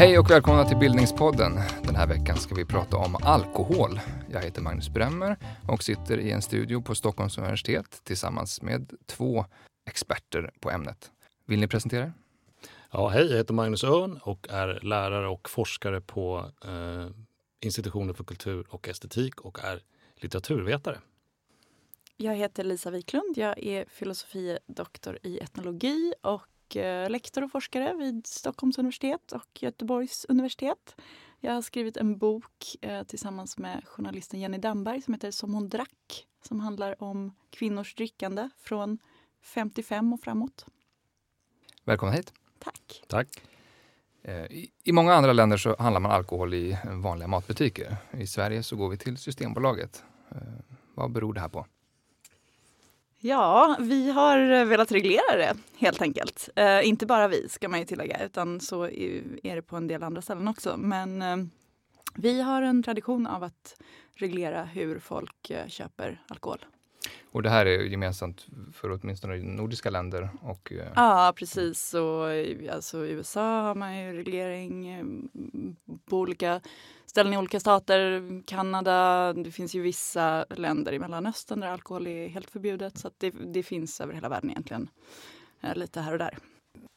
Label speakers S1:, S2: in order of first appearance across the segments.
S1: Hej och välkomna till Bildningspodden. Den här veckan ska vi prata om alkohol. Jag heter Magnus Bremmer och sitter i en studio på Stockholms universitet tillsammans med två experter på ämnet. Vill ni presentera er?
S2: Ja, hej, jag heter Magnus Örn och är lärare och forskare på eh, institutionen för kultur och estetik och är litteraturvetare.
S3: Jag heter Lisa Wiklund. Jag är filosofidoktor i etnologi och eh, lektor och forskare vid Stockholms universitet och Göteborgs universitet. Jag har skrivit en bok eh, tillsammans med journalisten Jenny Damberg som heter Som hon drack som handlar om kvinnors drickande från 55 och framåt.
S1: Välkomna hit.
S3: Tack.
S2: Tack.
S1: Eh, I, många andra länder så handlar man alkohol i vanliga matbutiker. I Sverige så går vi till Systembolaget. Eh, vad beror det här på?
S3: Ja, vi har velat reglera det helt enkelt. Eh, inte bara vi ska man ju tillägga, utan så är det på en del andra ställen också. Men eh, vi har en tradition av att reglera hur folk eh, köper alkohol.
S1: Och det här är gemensamt för åtminstone nordiska länder och eh,
S3: Ja, precis. Och, i- alltså, I USA har man ju reglering eh, på olika ställen i olika stater. Kanada, det finns ju vissa länder i Mellanöstern där alkohol är helt förbjudet. Så att det, det finns över hela världen egentligen. Eh, Lite här och där.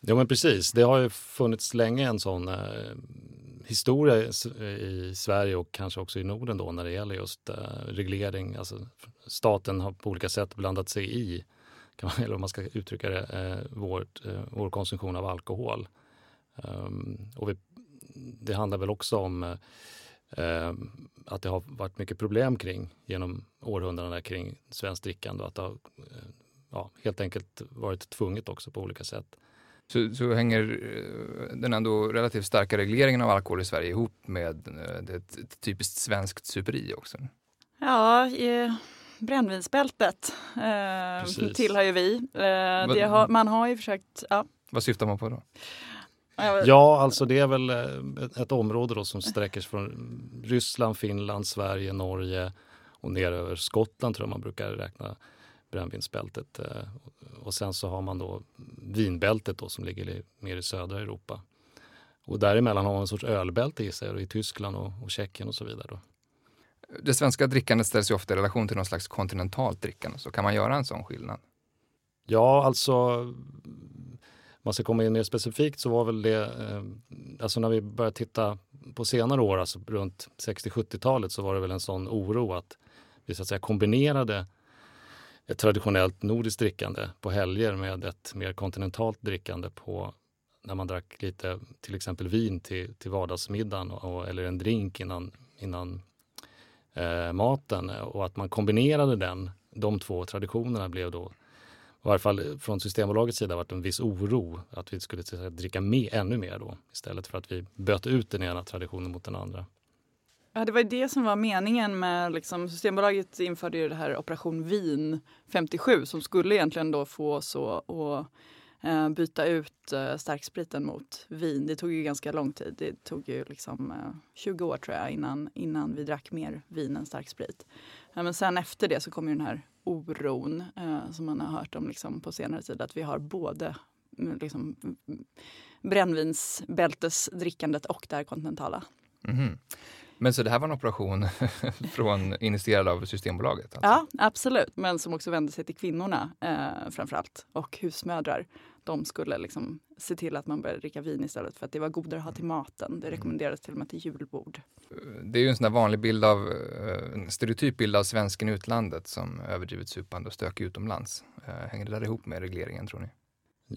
S2: Ja, men precis. Det har ju funnits länge en sån eh, historia i Sverige och kanske också i Norden då när det gäller just eh, reglering. Alltså, staten har på olika sätt blandat sig i, kan man, eller om man ska uttrycka det, eh, vårt, eh, vår konsumtion av alkohol. Ehm, och vi, det handlar väl också om eh, ehm, att det har varit mycket problem kring genom århundradena kring svenskt drickande och att det har ja, helt enkelt varit tvunget också på olika sätt
S1: så, så hänger eh, den ändå relativt starka regleringen av alkohol i Sverige ihop med eh, det ett, ett typiskt svenskt superi också.
S3: Ja, eh, brännvinsbältet eh,
S2: Precis.
S3: tillhör ju vi. Eh, det har, man har ju försökt... Ja,
S1: Vad syftar man på då?
S2: Ja, alltså det är väl eh, ett, ett område då som sträcker sig från Ryssland, Finland, Sverige, Norge och ner över Skottland tror jag man brukar räkna brännvinsbältet. eh, Och sen så har man då vinbältet då som ligger mer i södra Europa. Och däremellan har man en sorts ölbälte i sig i Tyskland och, och Tjeckien och så vidare. Då.
S1: Det svenska drickandet ställs ju ofta i relation till någon slags kontinentalt drickande, så kan man göra en sån skillnad?
S2: Ja, alltså man ska komma in mer specifikt så var väl det, eh, alltså när vi började titta på senare år, alltså runt 60-70-talet så var det väl en sån oro att vi så att säga kombinerade ett traditionellt nordiskt drickande på helger med ett mer kontinentalt drickande på när man drack lite till exempel vin till, till vardagsmiddagen och, eller en drink innan, innan eh, maten och att man kombinerade den, de två traditionerna blev då i varje fall från Systembolagets sida varit en viss oro att vi skulle dricka med, ännu mer då istället för att vi böt ut den ena traditionen mot den andra.
S3: Ja, det var ju det som var meningen med liksom, Systembolaget införde ju det här Operation Vin 57 som skulle egentligen då få oss att eh, byta ut eh, starkspriten mot vin. Det tog ju ganska lång tid. Det tog ju liksom eh, 20 år tror jag innan, innan vi drack mer vin än starksprit. Men sen efter det så kom ju den här oron eh, som man har hört om liksom, på senare tid att vi har både mm, liksom, mm, brännvinsbältesdrickandet och det här kontinentala.
S1: Mhm. Men så det här var en operation från, initierad av Systembolaget? Alltså.
S3: Ja, absolut. Men som också vände sig till kvinnorna eh, framför allt. Och husmödrar. De skulle liksom se till att man började dricka vin istället för att det var godare att ha till maten. Det rekommenderades till och med till julbord.
S1: Det är ju en sån där vanlig bild av, eh, en stereotyp bild av svensken i utlandet som överdrivet supande och stökig utomlands. Eh, Hänger det där ihop med regleringen tror ni?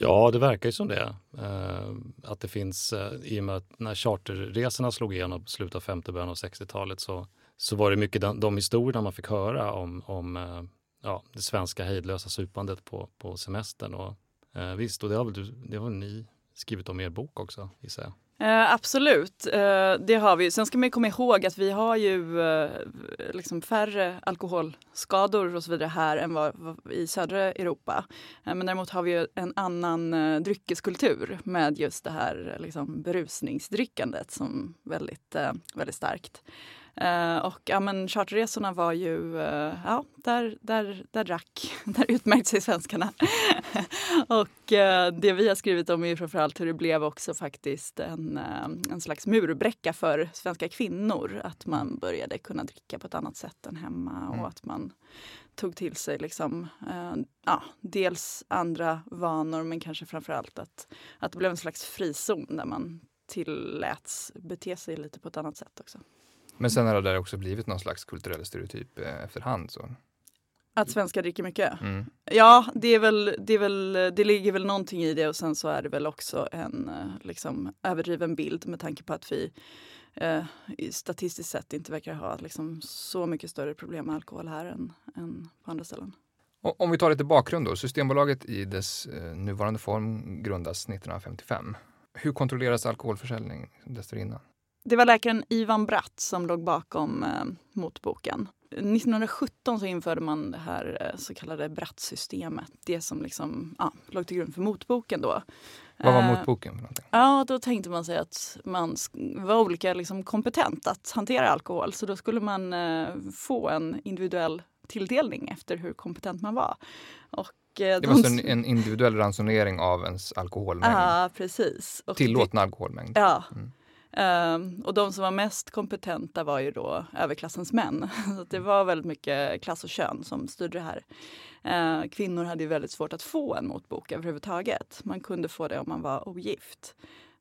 S2: Ja, det verkar ju som det. Eh, att det finns, eh, i och med att när charterresorna slog igenom på slutet av 50 början av 60-talet så, så var det mycket de, de historierna man fick höra om, om eh, ja, det svenska hejdlösa supandet på, på semestern. Och, eh, visst, och det har väl, du- det har ni skrivit om i er bok också, gissar jag.
S3: Eh, absolut, eh, det har vi. Sen ska man komma ihåg att vi har ju eh, liksom färre alkoholskador och så vidare här än vad, vad i södra Europa. Eh, men däremot har vi ju en annan eh, dryckeskultur med just det här liksom, berusningsdrickandet som väldigt, eh, väldigt starkt. Uh, och ja, men charterresorna var ju, uh, ja, där, där, där drack, där utmärkte sig svenskarna. och uh, det vi har skrivit om är ju framförallt hur det blev också faktiskt en, en slags murbräcka för svenska kvinnor. Att man började kunna dricka på ett annat sätt än hemma mm. och att man tog till sig liksom, ja, dels andra vanor men kanske framförallt att, att det blev en slags frizon där man tilläts bete sig lite på ett annat sätt också.
S1: Men sen har det också blivit någon slags kulturell stereotyp eh, efterhand. Så.
S3: Att svenskar dricker mycket? Mm. Ja, det, är väl, det, är väl, det ligger väl någonting i det och sen så är det väl också en eh, liksom, överdriven bild med tanke på att vi eh, statistiskt sett inte verkar ha liksom, så mycket större problem med alkohol här än, än på andra ställen.
S1: Om vi tar lite bakgrund då. Systembolaget i dess eh, nuvarande form grundas 1955. Hur kontrolleras alkoholförsäljning dessförinnan?
S3: Det var läkaren Ivan Bratt som låg bakom eh, motboken. 1917 så införde man det här eh, så kallade Bratt-systemet. Det som liksom, ja, låg till grund för motboken då.
S1: Vad var eh, motboken för någonting?
S3: Ja, då tänkte man sig att man var olika liksom, kompetent att hantera alkohol. Så då skulle man eh, få en individuell tilldelning efter hur kompetent man var.
S1: Och det var de... en, en individuell ransonering av ens alkoholmängd?
S3: Ja, precis.
S1: Och Tillåtna alkoholmängd?
S3: Ja. Mm. Um, och de som var mest kompetenta var ju då överklassens män. Så det var väldigt mycket klass och kön som styrde det här. Uh, kvinnor hade ju väldigt svårt att få en motbok överhuvudtaget. Man kunde få det om man var ogift.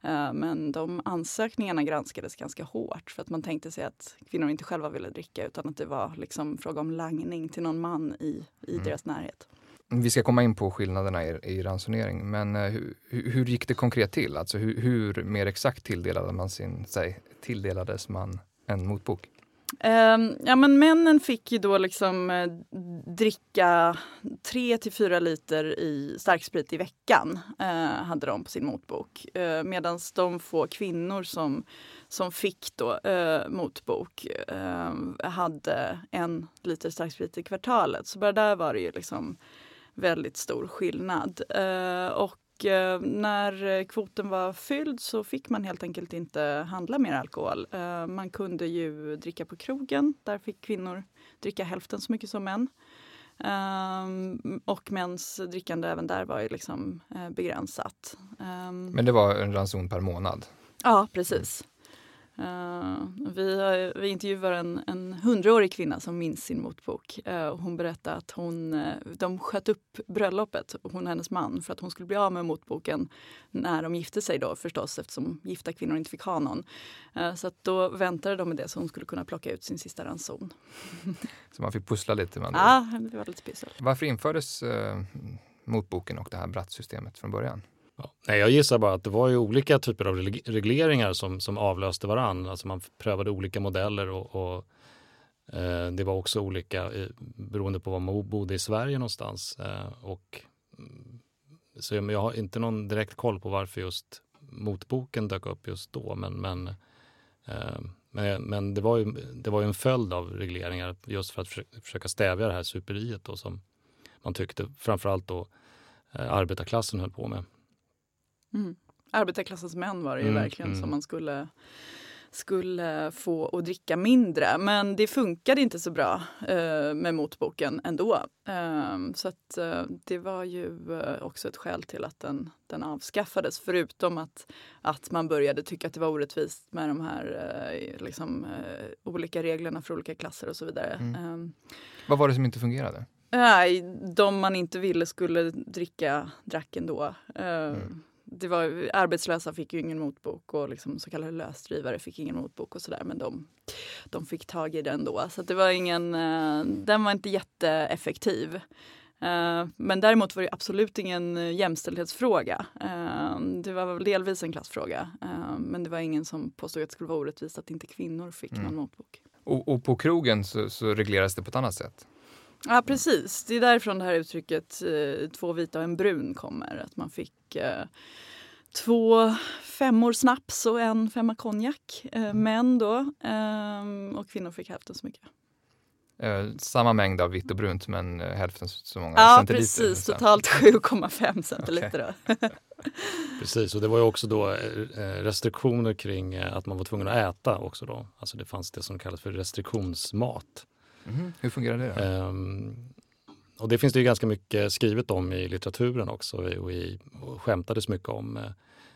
S3: Uh, men de ansökningarna granskades ganska hårt för att man tänkte sig att kvinnor inte själva ville dricka utan att det var liksom fråga om langning till någon man i, i mm. deras närhet.
S1: Vi ska komma in på skillnaderna i, i ransonering, men eh, hur, hur, gick det konkret till? Alltså hur, hur mer exakt tilldelade man sin, säg, tilldelades man en motbok?
S3: Um, ja men männen fick ju då liksom eh, dricka 3 till 4 liter i starksprit i veckan. eh, hade de på sin motbok. Eh, Medan de få kvinnor som, som fick då eh, motbok eh, hade en liter starksprit i kvartalet. Så bara där var det ju liksom väldigt stor skillnad. Eh, och eh, när kvoten var fylld så fick man helt enkelt inte handla mer alkohol. Eh, man kunde ju dricka på krogen. Där fick kvinnor dricka hälften så mycket som män. Um, och mäns drickande även där var ju liksom uh, begränsat.
S1: Um, Men det var en ranson per månad?
S3: Ja, precis. Uh, vi, vi intervjuar en, en hundraårig kvinna som minns sin motbok. Uh, hon berättade att hon, uh, de sköt upp bröllopet, hon och hennes man, för att hon skulle bli av med motboken när de gifte sig då förstås eftersom gifta kvinnor inte fick ha någon. så då väntade de med det så hon skulle kunna plocka ut sin sista ranson.
S1: så man fick pussla lite?
S3: Man ja, det var lite pyssel.
S1: Varför infördes motboken och det här brattsystemet från början?
S2: Nej, jag gissar bara att det var ju olika typer av regleringar som, som avlöste varandra. Alltså man prövade olika modeller och, och eh, det var också olika i, beroende på var man bodde i Sverige någonstans. Eh, och, mm, så jag, jag, har inte någon direkt koll på varför just motboken dök upp just då. Men, men, eh, men, men, det, var ju, det var ju en följd av regleringar just för att försöka, stävja det här superiet då, som man tyckte framförallt då eh, arbetarklassen höll på med.
S3: Mm. Arbetarklassens män var det ju mm, verkligen mm. som man skulle skulle få att dricka mindre. Men det funkade inte så bra eh, med motboken ändå. Eh, så att, eh, det var ju eh, också ett skäl till att den, den avskaffades. Förutom att, att man började tycka att det var orättvist med de här eh, liksom, eh, olika reglerna för olika klasser och så vidare. Mm.
S1: Ehm. Vad var det som inte fungerade?
S3: Nej, de man inte ville skulle dricka drack ändå. Mm det var, arbetslösa fick ju ingen motbok och liksom så kallade lösdrivare fick ingen motbok och sådär men de, de fick tag i den då. Så det var ingen, uh, den var inte jätteeffektiv. Uh, men däremot var det absolut ingen jämställdhetsfråga. Uh, det var delvis en klassfråga. men det var ingen som påstod att det skulle vara orättvist att inte kvinnor fick mm. någon motbok.
S1: Och, och på krogen så, så regleras det på ett annat sätt?
S3: Ja precis, det är därifrån det här uttrycket eh, två vita och en brun kommer. Att man fick eh, två femmor snaps och en femma konjak. Eh, mm. män då. Eh, och kvinnor fick hälften så mycket.
S1: Eh, samma mängd av vitt och brunt men eh, hälften så många
S3: Ja,
S1: centiliter.
S3: precis.
S1: Så.
S3: Totalt 7,5 centiliter. då.
S2: Precis, och det var ju också då restriktioner kring att man var tvungen att äta också då. Alltså det fanns det som kallas för restriktionsmat.
S1: Mm. Hur fungerar det då?
S2: Ehm, och det finns det ju ganska mycket skrivet om i litteraturen också och, i, och skämtades mycket om eh,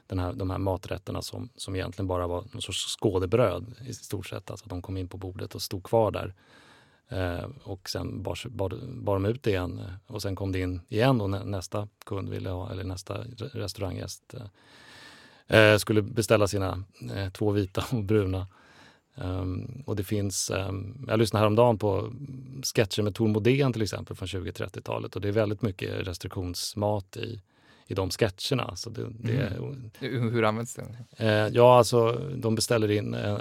S2: den här, de här maträtterna som, som egentligen bara var någon sorts skådebröd i stort sett. Alltså att de kom in på bordet och stod kvar där. Eh, och sen bar, bar, bar de ut det igen eh, och sen kom det in igen och nä, nästa kund ville ha, eller nästa restauranggäst eh, eh, skulle beställa sina eh, två vita och bruna. Um, och det finns, um, jag lyssnade häromdagen på sketcher med Tor Modén till exempel från 20-30-talet och det är väldigt mycket restriktionsmat i, i de sketcherna. Så det, det,
S1: Hur, hur används det?
S2: eh, ja, alltså de beställer in, eh,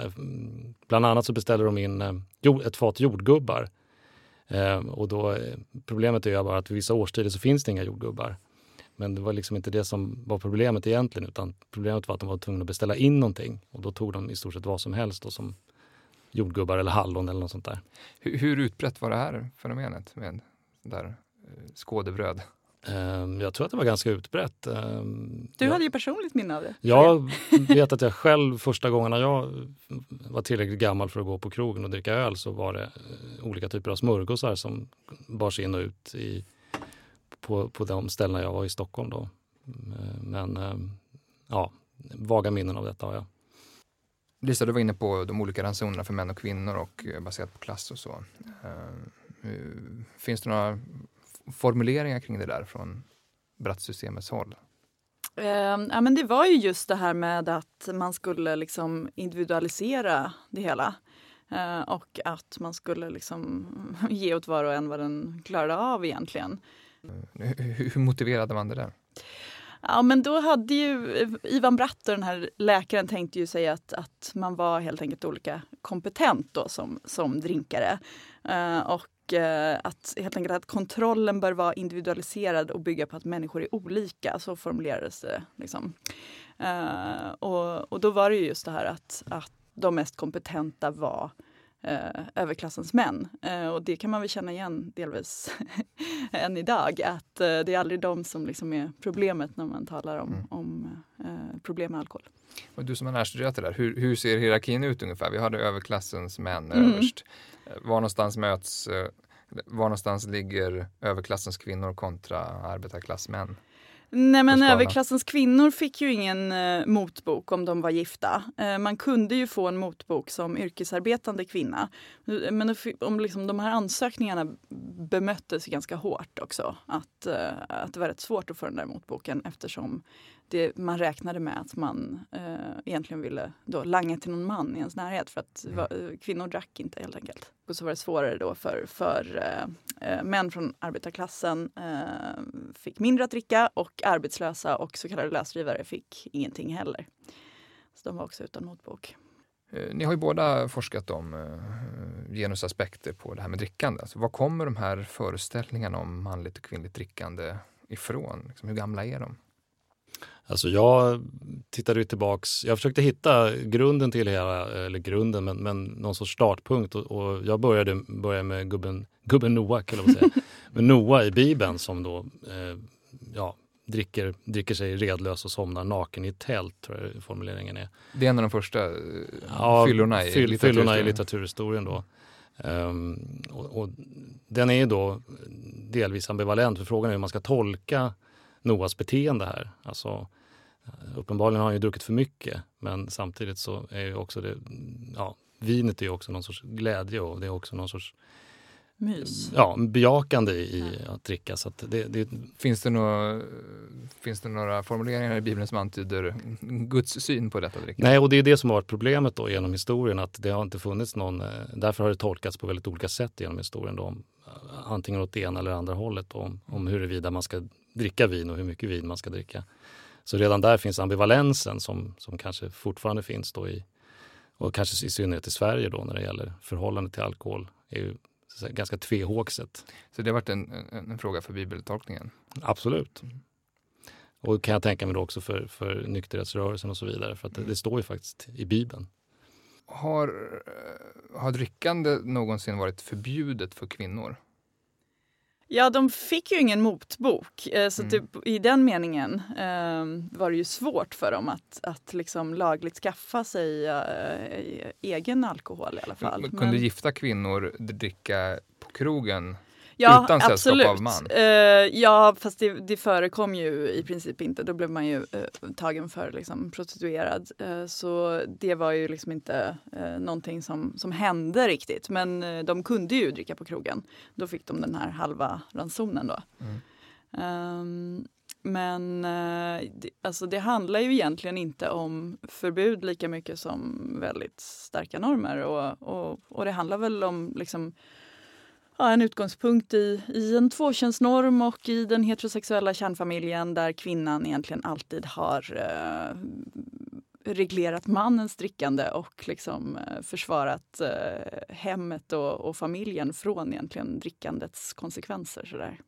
S2: bland annat så beställer de in eh, jord, ett fat jordgubbar. Eh, och då, eh, problemet är ju bara att vid vissa årstider så finns det inga jordgubbar. Men det var liksom inte det som var problemet egentligen utan problemet var att de var tvungna att beställa in någonting och då tog de i stort sett vad som helst då, som jordgubbar eller hallon eller något sånt där.
S1: Hur, hur utbrett var det här fenomenet med där eh, skådebröd?
S2: Ehm, Jag tror att det var ganska utbrett. Ehm,
S3: Du
S2: jag,
S3: hade ju personligt minne av det.
S2: jag vet att jag själv första gången när jag var tillräckligt gammal för att gå på krogen och dricka öl så var det eh, olika typer av smörgåsar som bars in och ut i, på, på de ställena jag var i Stockholm då. Men ehm, ja, vaga minnen av detta har jag.
S1: Lisa, du var inne på de olika ransonerna för män och kvinnor och eh, baserat på klass och så. Eh, eh, Finns det några formuleringar kring det där från Brattsystemets håll?
S3: Eh, ja, men det var ju just det här med att man skulle liksom individualisera det hela. Eh, och att man skulle liksom ge åt var och en vad den klarade av egentligen.
S1: Hur, hur motiverade man det där?
S3: Ja, men då hade ju eh, Ivan Bratt och den här läkaren tänkte ju säga att, att man var helt enkelt olika kompetent då som, som drinkare. Uh, och eh, att helt enkelt att kontrollen bör vara individualiserad och bygga på att människor är olika. Så formulerades det. Liksom. Uh, och, och då var det ju just det här att, att de mest kompetenta var eh, överklassens män. Eh, och det kan man väl känna igen delvis än idag. Att eh, det är aldrig de som liksom är problemet när man talar om,
S1: Mm.
S3: om eh, problem med alkohol.
S1: Och du som har närstuderat det där, hur, hur ser hierarkin ut ungefär? Vi hade överklassens män
S3: Mm.
S1: överst. Eh, Var någonstans möts, eh, var någonstans ligger överklassens kvinnor kontra arbetarklassmän?
S3: Nej men överklassens kvinnor fick ju ingen eh, motbok om de var gifta. Eh, man kunde ju få en motbok som yrkesarbetande kvinna. Eh, Men om liksom de här ansökningarna bemöttes ganska hårt också. Att, eh, att det var rätt svårt att få den där motboken eftersom det, man räknade med att man eh, egentligen ville då langa till någon man i ens närhet för att va, eh, kvinnor drack inte helt enkelt. Och så var det svårare då för, för eh, eh, män från arbetarklassen eh, fick mindre att dricka och arbetslösa och så kallade lösdrivare fick ingenting heller. Så de var också utan motbok.
S1: Eh, Ni har ju båda forskat om eh, genusaspekter på det här med drickande. Alltså, var kommer de här föreställningarna om manligt och kvinnligt drickande ifrån? Liksom, hur gamla är de?
S2: Alltså jag tittade ju tillbaks, jag försökte hitta grunden till hela, eller grunden, men, men någon sorts startpunkt och, och jag började, började med gubben, gubben Noa, kan jag säga. med Noa i Bibeln som då eh, ja, dricker, dricker sig redlös och somnar naken i ett tält, tror jag formuleringen är.
S1: Det är en av de första eh,
S2: Ja,
S1: fyllorna i
S2: fyll, fyllorna i
S1: litteraturhistorien.
S2: då. Ehm, och, och den är ju då delvis ambivalent för frågan är hur man ska tolka Noas beteende här. Alltså, eh, uppenbarligen har han ju druckit för mycket men samtidigt så är ju också det, ja, vinet är ju också någon sorts glädje och det är också någon sorts
S3: Mys.
S2: ja, bejakande i att dricka. Så att det, det,
S1: Finns det, några, finns det några formuleringar i Bibeln som antyder Guds syn på detta drickande?
S2: Nej, och det är det som har varit problemet då genom historien, att det har inte funnits någon, eh, därför har det tolkats på väldigt olika sätt genom historien då, om, eh, antingen åt det ena eller andra hållet då, om, om huruvida man ska dricka vin och hur mycket vin man ska dricka. Så redan där finns ambivalensen som, som kanske fortfarande finns då i, och kanske i synnerhet i Sverige då när det gäller förhållandet till alkohol, är ju säga, ganska tvehågset.
S1: Så det har varit en, en, en fråga för bibeltolkningen.
S2: Absolut. Och kan jag tänka mig då också för, för nykterhetsrörelsen och så vidare, för att det, det står ju faktiskt i Bibeln.
S1: Har, eh, har drickande någonsin varit förbjudet för kvinnor?
S3: Ja, de fick ju ingen motbok. Eh, så
S1: Mm.
S3: typ, i den meningen eh, var det ju svårt för dem att, att liksom lagligt skaffa sig eh, egen alkohol i alla fall.
S1: Men Kunde gifta kvinnor dricka på krogen
S3: ja,
S1: utan sällskap
S3: absolut.
S1: av man?
S3: Eh, ja, fast det, det förekom ju i princip inte. Då blev man ju eh, tagen för liksom, prostituerad. Eh, så det var ju liksom inte eh, någonting som, som hände riktigt. Men de kunde ju dricka på krogen. Då fick de den här halva ransonen då.
S1: Mm.
S3: Ehm, men det, alltså det handlar ju egentligen inte om förbud lika mycket som väldigt starka normer. Och, och, och det handlar väl om liksom, ja, en utgångspunkt i, i en tvåkönsnorm och i den heterosexuella kärnfamiljen där kvinnan egentligen alltid har eh, reglerat mannens drickande och liksom eh, försvarat eh, hemmet och, och familjen från egentligen drickandets konsekvenser. Sådär.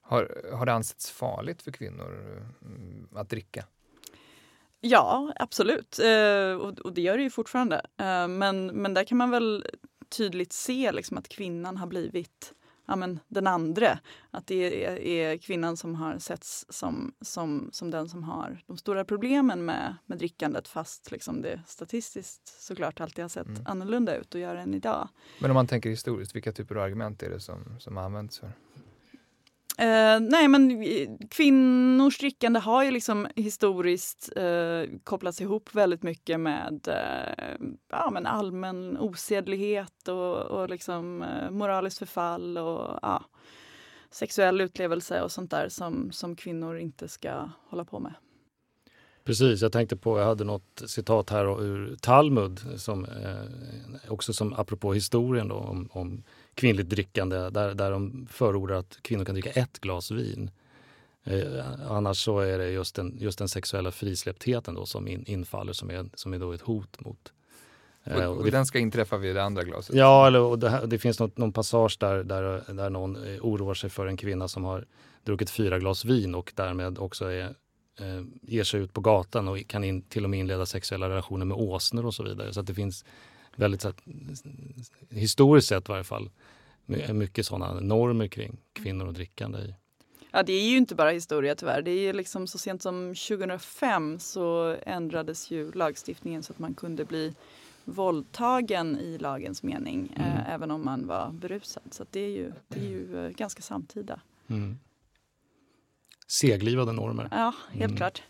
S1: Har, har det ansetts farligt för kvinnor mm, att dricka?
S3: Ja, absolut. Eh, och, och det gör det ju fortfarande. Eh, men, men där kan man väl tydligt se liksom, att kvinnan har blivit ja, men, den andre. Att det är, är kvinnan som har setts som, som, som den som har de stora problemen med, med drickandet fast liksom, det statistiskt såklart alltid har sett
S1: Mm.
S3: annorlunda ut och gör än idag.
S1: Men om man tänker historiskt, vilka typer av argument är det som, som används för?
S3: Eh, nej men eh, kvinnors drickande har ju liksom historiskt eh, kopplats ihop väldigt mycket med eh, ja, men allmän osedlighet och, och liksom, eh, moraliskt förfall och ja, sexuell utlevelse och sånt där som, som kvinnor inte ska hålla på med.
S2: Precis, jag tänkte på, jag hade något citat här ur Talmud, som, eh, också som apropå historien då, om, om kvinnligt drickande, där, där de förordar att kvinnor kan dricka ett glas vin. Eh, annars så är det just den, just den sexuella frisläpptheten då som in, infaller som är, som är då ett hot mot. eh,
S1: Och,
S2: och
S1: den ska inträffa vid det andra glaset?
S2: Ja, eller, och det, det finns något, någon passage där, där, där någon eh, oroar sig för en kvinna som har druckit fyra glas vin och därmed också är, eh, ger sig ut på gatan och kan in, till och med inleda sexuella relationer med åsnor och så vidare. Så att det finns väldigt, så att, historiskt sett i varje fall, my- mycket sådana normer kring kvinnor och drickande. I.
S3: Ja, det är ju inte bara historia tyvärr. Det är liksom så sent som 2005 så ändrades ju lagstiftningen så att man kunde bli våldtagen i lagens mening
S2: Mm.
S3: eh, även om man var berusad. Så det är ju, det är ju eh, ganska samtida.
S2: Mm. Seglivade normer.
S3: Ja, helt
S2: Mm.
S3: klart.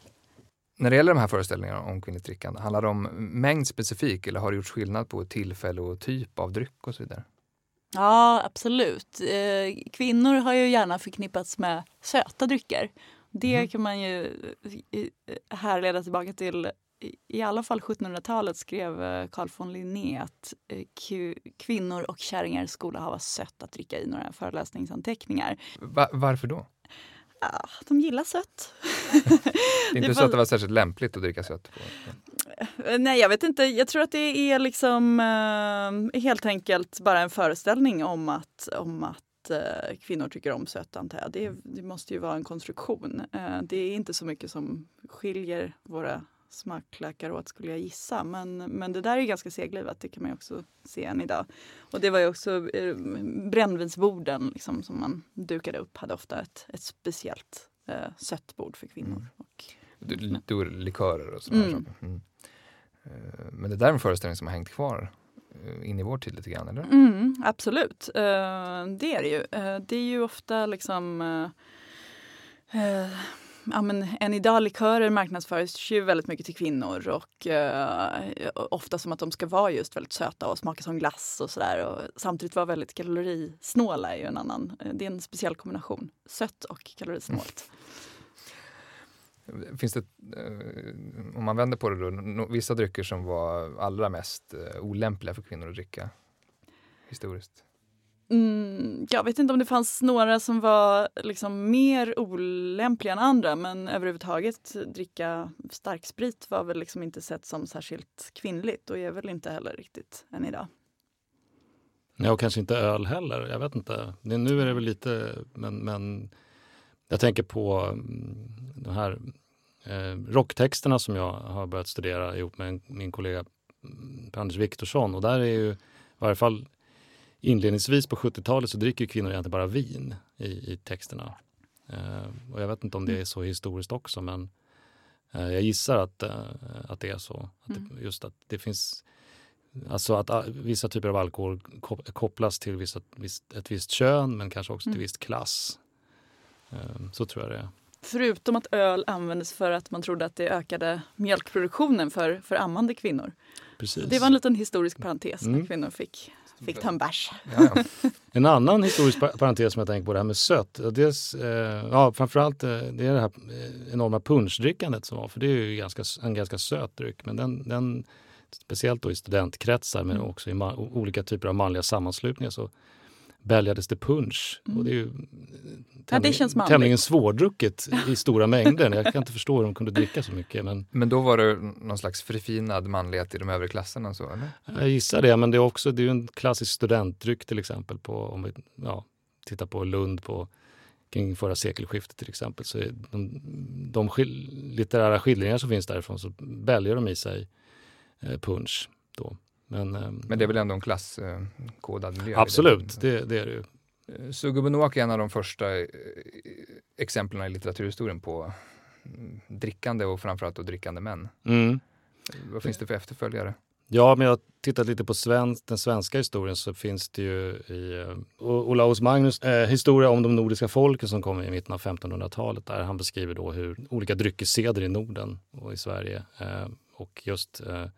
S1: När det gäller de här föreställningarna om kvinnligt drickande, handlar det om mängd specifik eller har det gjorts skillnad på tillfälle och typ av dryck och så vidare?
S3: Ja, absolut. Eh, kvinnor har ju gärna förknippats med söta drycker. Det
S1: Mhm.
S3: kan man ju härleda tillbaka till i- alla fall 1700-talet skrev eh, Carl von Linné att eh, kvinnor och kärringar skulle ha sött att dricka i några föreläsningsanteckningar.
S1: Va- varför då?
S3: Ja, de gillar sött.
S1: Det är inte så att det var särskilt lämpligt att dricka sött? På.
S3: Eh, Nej, jag vet inte. Jag tror att det är liksom eh, helt enkelt bara en föreställning om att, om att eh, kvinnor tycker om sött, antar jag. Det, det måste ju vara en konstruktion. Eh, det är inte så mycket som skiljer våra smaklökar åt, skulle jag gissa. Men, men det där är ganska seglivat, det kan man ju också se än idag. Och det var ju också eh, brännvinsborden liksom, som man dukade upp, hade ofta ett, ett speciellt eh, sött bord för kvinnor.
S1: Mm.
S3: Och,
S1: Du- du- Likörer och sådana
S3: Mm.
S1: saker. Mm. Eh, Men det där är en föreställning som har hängt kvar eh, in i vår tid lite grann, eller?
S3: Mm, absolut, Eh, det är det ju. Eh, det är ju ofta liksom eh, eh, Ja, men än idag likörer marknadsförs ju väldigt mycket till kvinnor och eh, ofta som att de ska vara just väldigt söta och smaka som glass och sådär. Samtidigt vara väldigt kalorisnåla är ju en annan, eh, det är en speciell kombination. Sött och kalorisnålt. Mm.
S1: Finns det, eh, om man vänder på det då, vissa drycker som var allra mest eh, olämpliga för kvinnor att dricka historiskt?
S3: Mm, jag vet inte om det fanns några som var liksom mer olämpliga än andra men överhuvudtaget dricka starksprit var väl liksom inte sett som särskilt kvinnligt och är väl inte heller riktigt än idag.
S2: Ja, och kanske inte öl heller. Jag vet inte. Det, nu är det väl lite, men, men jag tänker på mm, de här eh, rocktexterna som jag har börjat studera ihop med en, min kollega mm, Per Anders Viktorsson och där är ju i varje fall inledningsvis på 70-talet så dricker kvinnor egentligen bara vin i, i texterna. Eh, och jag vet inte om det är så historiskt också men eh, jag gissar att, eh, att det är så. Att
S3: Mm.
S2: det, just att det finns Alltså att ah, vissa typer av alkohol kop- kopplas till vissa, ett visst kön men kanske också till
S3: Mm.
S2: viss klass. Eh, Så tror jag det är.
S3: Förutom att öl användes för att man trodde att det ökade mjölkproduktionen för, för ammande kvinnor.
S2: Precis.
S3: Det var en liten historisk parentes när
S2: Mm.
S3: kvinnor fick, fick ta en bärs.
S1: Ja, ja.
S2: En annan historisk pa- parentes som jag tänker på, det här med sött. Dels, eh, ja, framförallt eh, det är det här eh, enorma punschdrickandet som var, för det är ju ganska, en ganska söt dryck. Men den, den, speciellt då i studentkretsar men
S3: Mm.
S2: också i olika typer av manliga sammanslutningar så bälgades det punsch.
S3: Mm.
S2: Och det är ju eh,
S3: Ja, det
S2: tämligen svårdrucket i stora mängder. Jag kan inte förstå hur de kunde dricka så mycket. Men
S1: Men då var det någon slags förfinad manlighet i de övre klasserna så, eller?
S2: Jag gissar det, men det är också det är en klassisk studentdryck till exempel. På, om vi ja, tittar på Lund på kring förra sekelskiftet till exempel. Så de, de skil, litterära skildringar som finns därifrån så bälgar de i sig eh, punch. Då. Men, eh,
S1: Men det är väl ändå en klasskodad miljö?
S2: absolut, det, det är det ju.
S1: Eh, Sugubunowak är en av de första eh, exemplen i litteraturhistorien på mm, drickande och framförallt då drickande män.
S2: Mm.
S1: Vad finns det för efterföljare?
S2: Ja, men jag har tittat lite på svensk, den svenska historien så finns det ju i Olaus Magnus eh, historia om de nordiska folken som kom i mitten av 1500-talet där han beskriver då hur olika dryckesseder i Norden och i Sverige eh, och just eh, eh,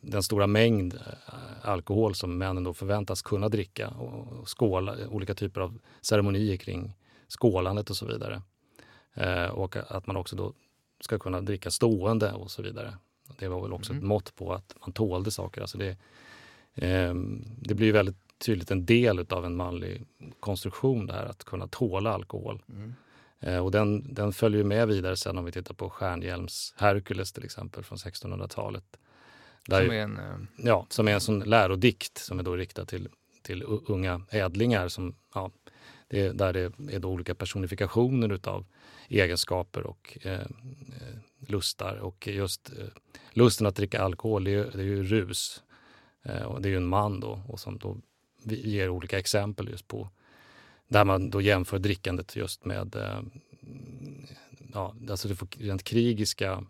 S2: den stora mängd eh, alkohol som männen då förväntas kunna dricka och, skåla, olika typer av ceremonier kring skålandet och så vidare. Eh, och att man också då ska kunna dricka stående och så vidare. Det var väl också
S1: Mhm.
S2: ett mått på att man tålde saker. Alltså det, eh, det blir väldigt tydligt en del av en manlig konstruktion det här att kunna tåla alkohol.
S1: Mm.
S2: Eh, och den, den följer med vidare sen om vi tittar på Stjärnhjelms Herkules till exempel från 1600-talet. Där
S1: Som är en, eh,
S2: Ja, som är en sån lärodikt som är då riktad till, till unga ädlingar. Som, ja, det, är- där det är då olika personifikationer utav egenskaper och eh, eh, lustar. Och just eh, lusten att dricka alkohol, det är, ju- det är ju rus. Eh, och det är ju en man då och som då ger olika exempel just på där man då jämför drickandet just med eh, ja, alltså det får rent krigiska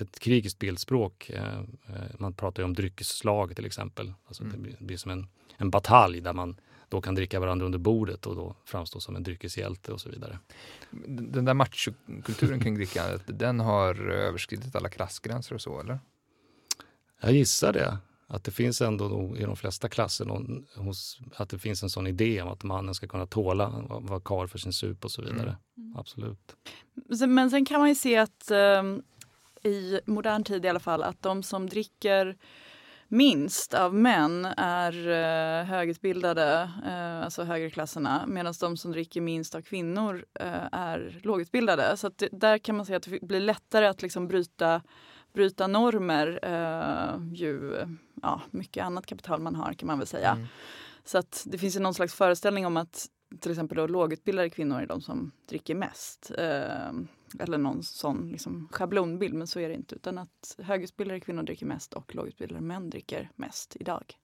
S2: ett krigiskt bildspråk. Eh, eh, Man pratar ju om dryckesslag till exempel. Alltså
S1: Mm.
S2: Det blir, som en, en batalj där man då kan dricka varandra under bordet och då framstå som en dryckeshjälte och så vidare.
S1: den där machokulturen kring drickandet, den har överskridit alla klassgränser och så, eller?
S2: Jag gissar det. Att det finns ändå då i de flesta klasser någon, hos, att det finns en sån idé om att mannen ska kunna tåla att vara karl för sin sup och så vidare.
S3: Mm.
S2: Absolut.
S3: Sen- Men sen kan man ju se att ehm, i modern tid i alla fall att de som dricker minst av män är uh, högutbildade, eh, alltså högerklasserna, medan de som dricker minst av kvinnor eh, är lågutbildade. Så det, där kan man säga att det blir lättare att liksom bryta, bryta normer eh, ju ja, mycket annat kapital man har kan man väl säga.
S1: Mm.
S3: Så att det finns ju någon slags föreställning om att till exempel då lågutbildade kvinnor är de som dricker mest. Eller någon sån liksom schablonbild, men så är det inte. Utan att högutbildade kvinnor dricker mest och lågutbildade män dricker mest idag.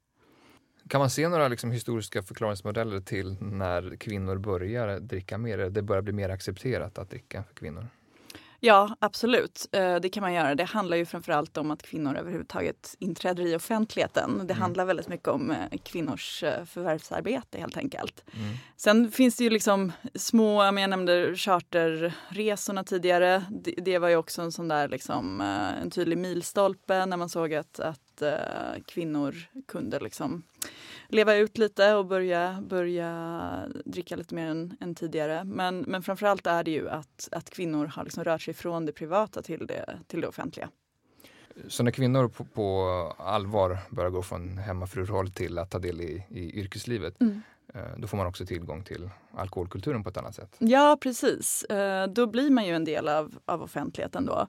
S1: Kan man se några liksom, historiska förklaringsmodeller till när kvinnor börjar dricka mer? Det börjar bli mer accepterat att dricka för kvinnor.
S3: Ja, absolut. Eh, Det kan man göra. Det handlar ju framförallt om att kvinnor överhuvudtaget inträder i offentligheten. Det
S1: Mm.
S3: handlar väldigt mycket om eh, kvinnors eh, förvärvsarbete helt enkelt.
S1: Mm.
S3: Sen finns det ju liksom små, jag nämnde charterresorna tidigare. Det, var ju också en sån där liksom, en tydlig milstolpe när man såg att, att kvinnor kunde liksom leva ut lite och börja, börja dricka lite mer än, än tidigare. Men, men framförallt är det ju att, att kvinnor har liksom rört sig från det privata till det, till det offentliga.
S1: Så när kvinnor på, på allvar börjar gå från hemmafruroll till att ta del i, i yrkeslivet, eh, då får man också tillgång till alkoholkulturen på ett annat sätt.
S3: Ja, precis. Eh, Då blir man ju en del av, av offentligheten då.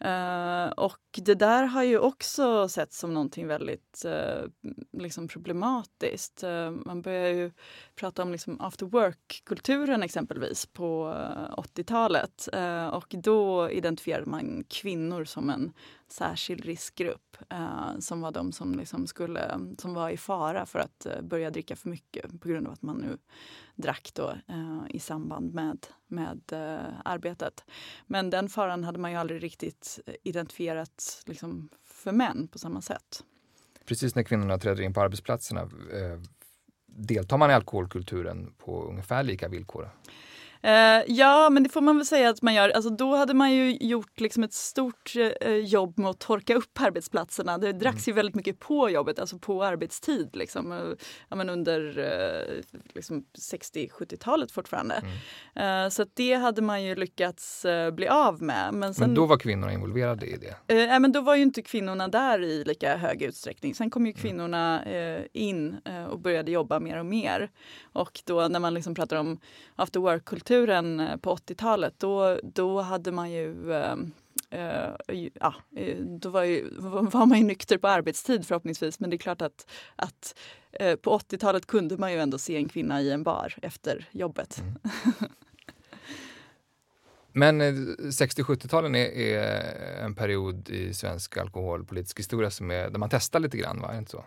S3: Eh, och det där har ju också sett som någonting väldigt uh, liksom problematiskt. Uh, man börjar ju prata om liksom after work-kulturen exempelvis på eh, 80-talet. Eh, och då identifierade man kvinnor som en särskild riskgrupp eh, som var de som, liksom skulle, som var i fara för att eh, börja dricka för mycket på grund av att man nu drack då, eh, i samband med, med eh, arbetet. Men den faran hade man ju aldrig riktigt identifierat liksom, för män på samma sätt.
S1: Precis när kvinnorna träder in på arbetsplatserna, eh, deltar man i alkoholkulturen på ungefär lika villkor?
S3: Uh, ja, men det får man väl säga att man gör. Alltså, då hade man ju gjort liksom ett stort uh, jobb med att torka upp arbetsplatserna. Det dracks mm. ju väldigt mycket på jobbet, alltså på arbetstid. Liksom. Uh, ja, men under liksom 60-70-talet fortfarande. Mm. så det hade man ju lyckats bli av med.
S1: Men, sen, men då var kvinnorna involverade i det?
S3: Nej, men då var ju inte kvinnorna där i lika hög utsträckning. Sen kom ju mm. kvinnorna in och började jobba mer och mer. Och då när man liksom pratar om after work-kulturen eh, på 80-talet då, då hade man ju äh, ja, då var, ju, var man ju nykter på arbetstid förhoppningsvis men det är klart att, att på 80-talet kunde man ju ändå se en kvinna i en bar efter jobbet. Mm.
S1: Men 60-70-talen är, är, en period i svensk alkoholpolitisk historia som är, där man testar lite grann, va? Är det inte så?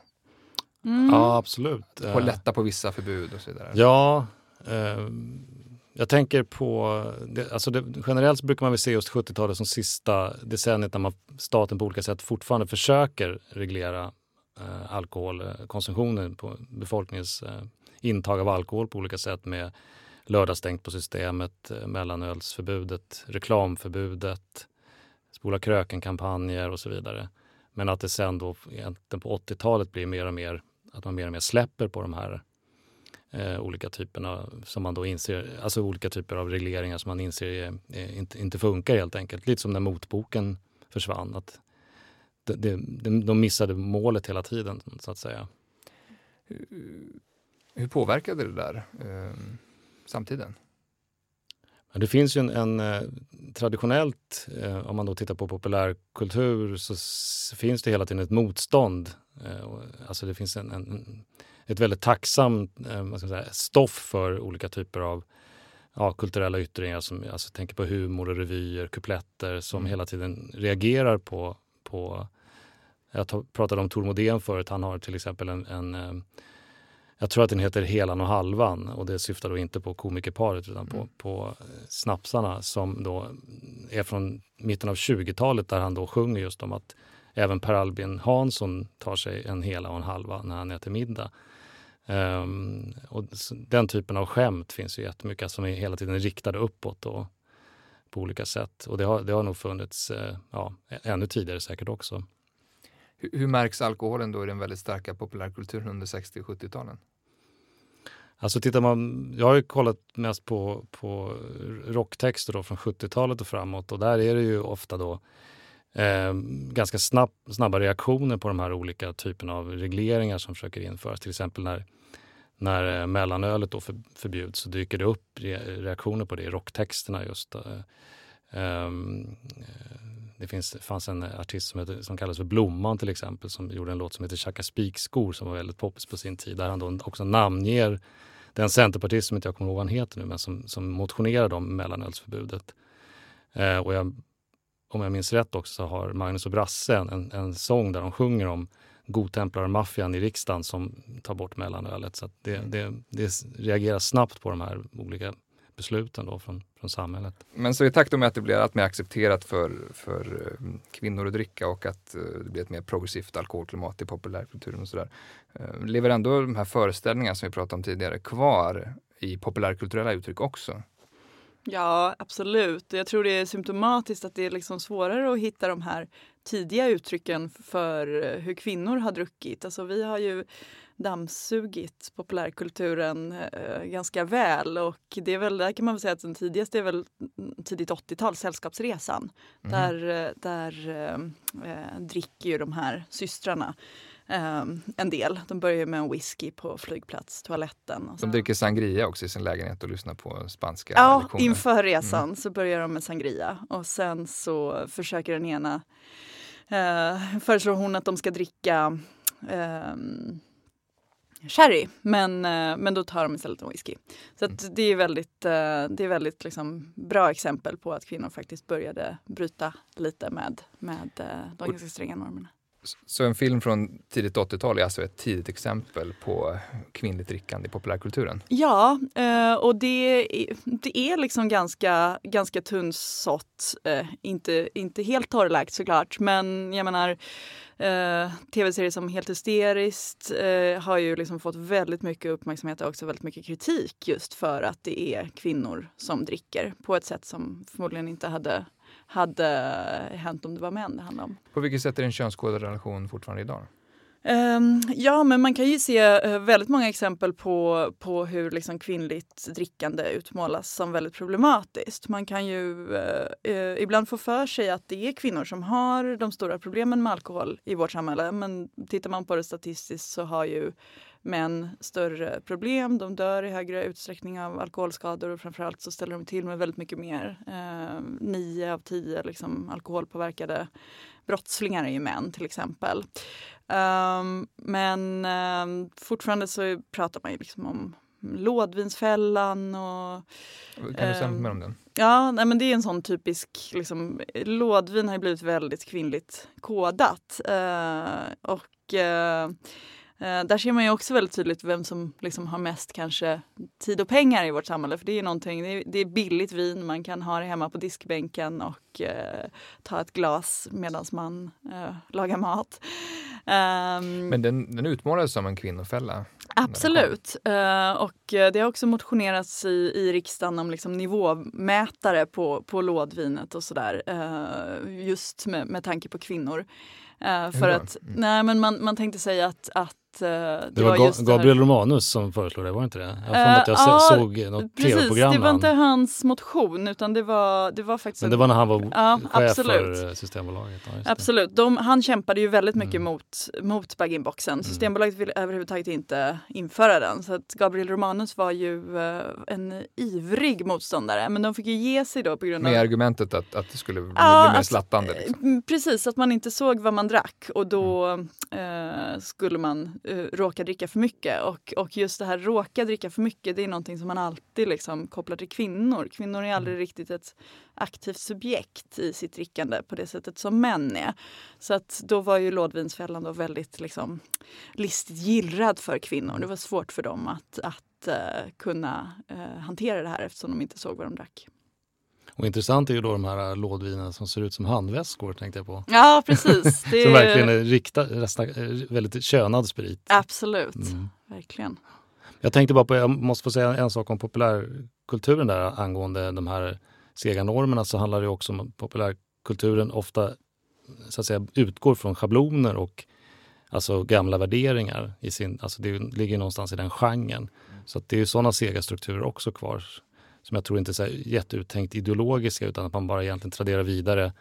S2: Mm. Ja, absolut.
S1: På lätta på vissa förbud och så vidare.
S2: Ja, eh, jag tänker på, det, alltså det, generellt brukar man väl se just 70-talet som sista decenniet när man, staten på olika sätt fortfarande försöker reglera eh, alkoholkonsumtionen på befolkningens eh, intag av alkohol på olika sätt med lördagsstängt på systemet, eh, mellanölsförbudet, reklamförbudet, spola kröken-kampanjer och så vidare. Men att det sen då egentligen på 80-talet blir mer och mer att man mer och mer släpper på de här eh, olika typerna som man då inser, alltså olika typer av regleringar som man inser eh, inte, inte funkar helt enkelt. Lite som när motboken försvann. Att de, de, de missade målet hela tiden så att säga.
S1: Hur, hur påverkade det där eh, samtiden?
S2: Det finns ju en, en eh, traditionellt, eh, om man då tittar på populärkultur, så finns det hela tiden ett motstånd. Eh, alltså det finns en, en ett väldigt tacksamt ska säga, stoff för olika typer av ja, kulturella yttringar. Som, alltså, tänker på humor och revyer, kupletter som mm. hela tiden reagerar på, på jag pratade om Tor Modén förut. Han har till exempel en, en jag tror att den heter Helan och halvan och det syftar då inte på komikerparet utan på, mm. på eh, snapsarna som då är från mitten av 20-talet där han då sjunger just om att även Per Albin Hansson tar sig en hela och en halva när han äter middag. Um, och den typen av skämt finns ju jättemycket som är hela tiden riktade uppåt och på olika sätt. Och det har, det har nog funnits uh, ja, ännu tidigare säkert också.
S1: Hur, hur märks alkoholen då i den väldigt starka populärkulturen under 60 och 70-talen?
S2: Alltså tittar man, jag har ju kollat mest på, på rocktexter då från 70-talet och framåt och där är det ju ofta då eh, ganska snabb, snabba reaktioner på de här olika typerna av regleringar som försöker införas. Till exempel när, när eh, mellanölet då förbjuds så dyker det upp reaktioner på det i rocktexterna just. Eh, ehm, eh, det finns, fanns en artist som, heter, som kallas för Blomman till exempel som gjorde en låt som heter Chaka Spikskor som var väldigt poppis på sin tid där han då också namnger den centerpartist som inte jag kommer ihåg vad han heter nu men som, som motionerade om mellanölsförbudet. Och jag, om jag minns rätt också så har Magnus och Brasse en, en sång där de sjunger om godtemplarmaffian i riksdagen som tar bort mellanölet. Så det, det, det reagerar snabbt på de här olika besluten då från, från samhället.
S1: Men så i takt med att det blir allt mer accepterat för, för eh, kvinnor att dricka och att eh, det blir ett mer progressivt alkoholklimat i populärkulturen och sådär. Eh, lever ändå de här föreställningarna som vi pratade om tidigare kvar i populärkulturella uttryck också?
S3: Ja, absolut. Jag tror det är symptomatiskt att det är liksom svårare att hitta de här tidiga uttrycken för hur kvinnor har druckit. Alltså vi har ju dammsugit populärkulturen eh, ganska väl. Och det är väl, där kan man väl säga att den tidigaste är väl tidigt 80-tal, Sällskapsresan. Mm. Där, eh, där eh, eh, dricker ju de här systrarna eh, en del. De börjar med en whisky på flygplatstoaletten.
S1: De dricker sangria också i sin lägenhet och lyssnar på spanska
S3: Ja, lektioner. inför resan mm. så börjar de med sangria. Och sen så försöker den ena eh, föreslår hon att de ska dricka Um, sherry. Men, eh, men då tar de istället en whisky. Så
S1: Mm.
S3: det är väldigt, eh, det är väldigt liksom bra exempel på att kvinnor faktiskt började bryta lite med, med de ganska stränga normerna.
S1: Så en film från tidigt 80-tal är alltså ett tidigt exempel på kvinnligt drickande i populärkulturen?
S3: Ja, eh, och det, är- det är liksom ganska, ganska tunnsått. Eh, inte, inte helt torrlagt såklart, men jag menar eh, tv-serier som Helt hysteriskt har ju liksom fått väldigt mycket uppmärksamhet och också väldigt mycket kritik just för att det är kvinnor som dricker på ett sätt som förmodligen inte hade, hade hänt om det var män det handlade om.
S1: På vilket sätt är det en könskodad relation fortfarande idag?
S3: Ehm, ja, men man kan ju se eh, väldigt många exempel på, på hur liksom kvinnligt drickande utmålas som väldigt problematiskt. Man kan ju eh, eh, ibland få för sig att det är kvinnor som har de stora problemen med alkohol i vårt samhälle. Men tittar man på det statistiskt så har ju män större problem. De dör i högre utsträckning av alkoholskador och framförallt så ställer de till med väldigt mycket mer. Eh, nio av tio liksom, alkoholpåverkade brottslingar är ju män till exempel. Ehm, men ehm, fortfarande så pratar man ju liksom om lådvinsfällan och
S1: Kan du säga
S3: Ehm,
S1: något mer om den?
S3: Ja, nej, men det är en sån typisk, liksom, lådvin har ju blivit väldigt kvinnligt kodat. Eh, och eh, där ser man ju också väldigt tydligt vem som liksom har mest kanske tid och pengar i vårt samhälle. För det är någonting, det är, det är billigt vin, man kan ha det hemma på diskbänken och eh, ta ett glas medan man eh, lagar mat. Ehm,
S1: Men den, den utmålades som en kvinnofälla.
S3: Absolut. Eh, och eh, det har också motionerats i, i riksdagen om liksom nivåmätare på, på lådvinet och sådär. Uh, just med, med tanke på kvinnor. Eh, för att,
S1: Mm.
S3: nej men man, man tänkte säga att, att eh, det,
S2: Det var,
S3: just
S2: Ga-
S3: det här-
S2: Gabriel Romanus som föreslog det, var det inte det? Jag
S3: Eh,
S2: att jag
S3: ja,
S2: se- såg något
S3: Precis,
S2: tv-program
S3: det var inte hans motion utan det var, det var faktiskt
S2: Men
S3: en-
S2: det var när han var
S3: Ja,
S2: chef
S3: absolut.
S2: för eh, Systembolaget. Ja.
S3: Absolut. De, han kämpade ju väldigt mycket
S2: Mm.
S3: mot, mot bag-in-boxen. Systembolaget ville överhuvudtaget inte införa den. Så att Gabriel Romanus var ju eh, en ivrig motståndare. Men de fick ju ge sig då på grund av...
S1: Med argumentet att, att det skulle bli,
S3: Ja,
S1: mer
S3: att-
S1: slattande. Liksom.
S3: Mm, Precis, att man inte såg vad man drack och då
S2: Mm.
S3: eh, skulle man eh, råka dricka för mycket. Och, och just det här råka dricka för mycket det är någonting som man alltid liksom kopplar till kvinnor. Kvinnor är aldrig
S2: Mm.
S3: riktigt ett aktivt subjekt i sitt drickande på det sättet som män är. Så att då var ju lådvinsfällan då väldigt liksom, listigt gillrad för kvinnor. Det var svårt för dem att, att eh, kunna eh, hantera det här eftersom de inte såg vad de drack.
S2: Och intressant är ju då de här lådvinerna som ser ut som handväskor tänkte jag på.
S3: Ja, precis. Det
S2: Som verkligen är riktad, nästan, eh, väldigt könad sprit.
S3: Absolut,
S2: Mm.
S3: verkligen.
S2: Jag tänkte bara på, jag måste få säga en sak om populärkulturen där angående de här sega normerna så handlar det också om att populärkulturen ofta så att säga utgår från schabloner och alltså gamla värderingar. I sin, alltså det ligger någonstans i den genren. Så det är ju sådana sega strukturer också kvar som jag tror inte är så jätteuttänkt ideologiska utan att man bara egentligen traderar vidare